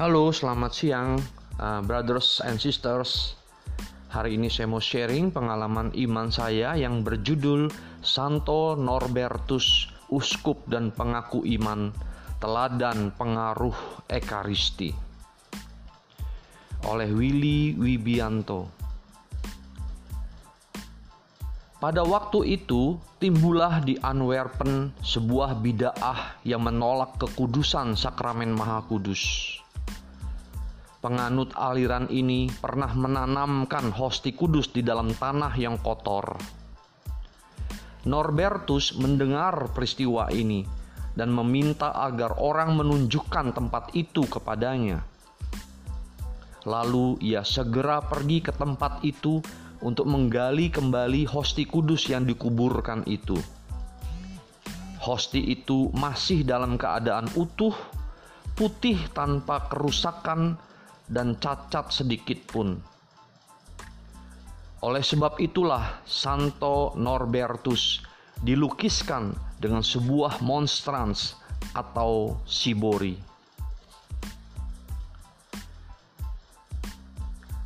Halo, selamat siang, uh, brothers and sisters. Hari ini saya mau sharing pengalaman iman saya yang berjudul Santo Norbertus, Uskup dan Pengaku Iman, Teladan Pengaruh Ekaristi. Oleh Willy Wibianto. Pada waktu itu, timbullah di Antwerpen sebuah bidaah yang menolak kekudusan sakramen Maha Kudus penganut aliran ini pernah menanamkan hosti kudus di dalam tanah yang kotor. Norbertus mendengar peristiwa ini dan meminta agar orang menunjukkan tempat itu kepadanya. Lalu ia segera pergi ke tempat itu untuk menggali kembali hosti kudus yang dikuburkan itu. Hosti itu masih dalam keadaan utuh, putih tanpa kerusakan, dan cacat sedikit pun. Oleh sebab itulah Santo Norbertus dilukiskan dengan sebuah monstrans atau sibori.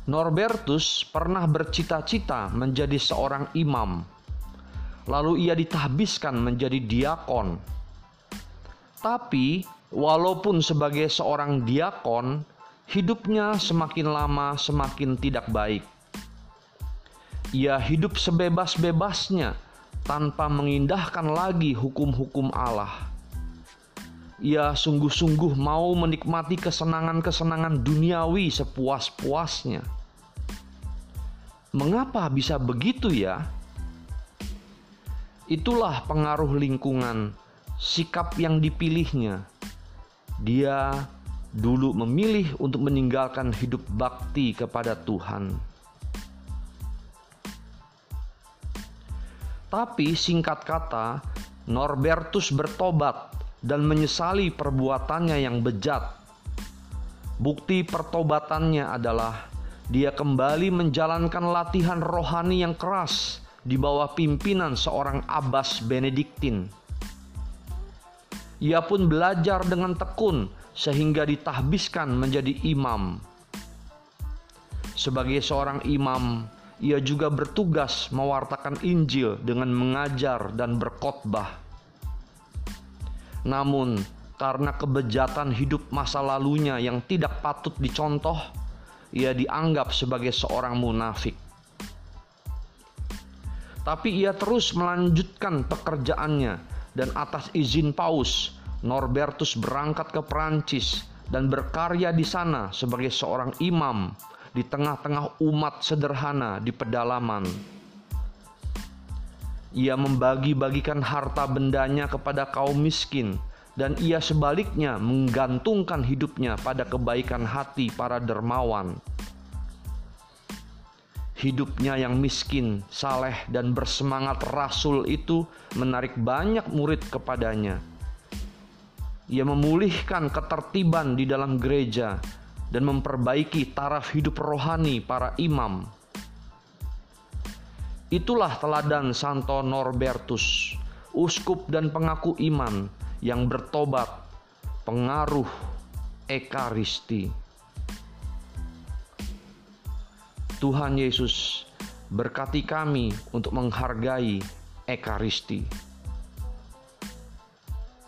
Norbertus pernah bercita-cita menjadi seorang imam. Lalu ia ditahbiskan menjadi diakon. Tapi walaupun sebagai seorang diakon, hidupnya semakin lama semakin tidak baik. Ia hidup sebebas-bebasnya tanpa mengindahkan lagi hukum-hukum Allah. Ia sungguh-sungguh mau menikmati kesenangan-kesenangan duniawi sepuas-puasnya. Mengapa bisa begitu ya? Itulah pengaruh lingkungan, sikap yang dipilihnya. Dia dulu memilih untuk meninggalkan hidup bakti kepada Tuhan. Tapi singkat kata, Norbertus bertobat dan menyesali perbuatannya yang bejat. Bukti pertobatannya adalah dia kembali menjalankan latihan rohani yang keras di bawah pimpinan seorang abbas Benediktin. Ia pun belajar dengan tekun sehingga ditahbiskan menjadi imam. Sebagai seorang imam, ia juga bertugas mewartakan Injil dengan mengajar dan berkhotbah. Namun, karena kebejatan hidup masa lalunya yang tidak patut dicontoh, ia dianggap sebagai seorang munafik. Tapi ia terus melanjutkan pekerjaannya dan atas izin Paus, Norbertus berangkat ke Perancis dan berkarya di sana sebagai seorang imam di tengah-tengah umat sederhana di pedalaman. Ia membagi-bagikan harta bendanya kepada kaum miskin dan ia sebaliknya menggantungkan hidupnya pada kebaikan hati para dermawan. Hidupnya yang miskin, saleh, dan bersemangat rasul itu menarik banyak murid kepadanya ia memulihkan ketertiban di dalam gereja dan memperbaiki taraf hidup rohani para imam. Itulah teladan Santo Norbertus, uskup dan pengaku iman yang bertobat, pengaruh ekaristi. Tuhan Yesus berkati kami untuk menghargai ekaristi.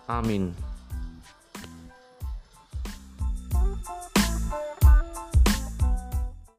Amin.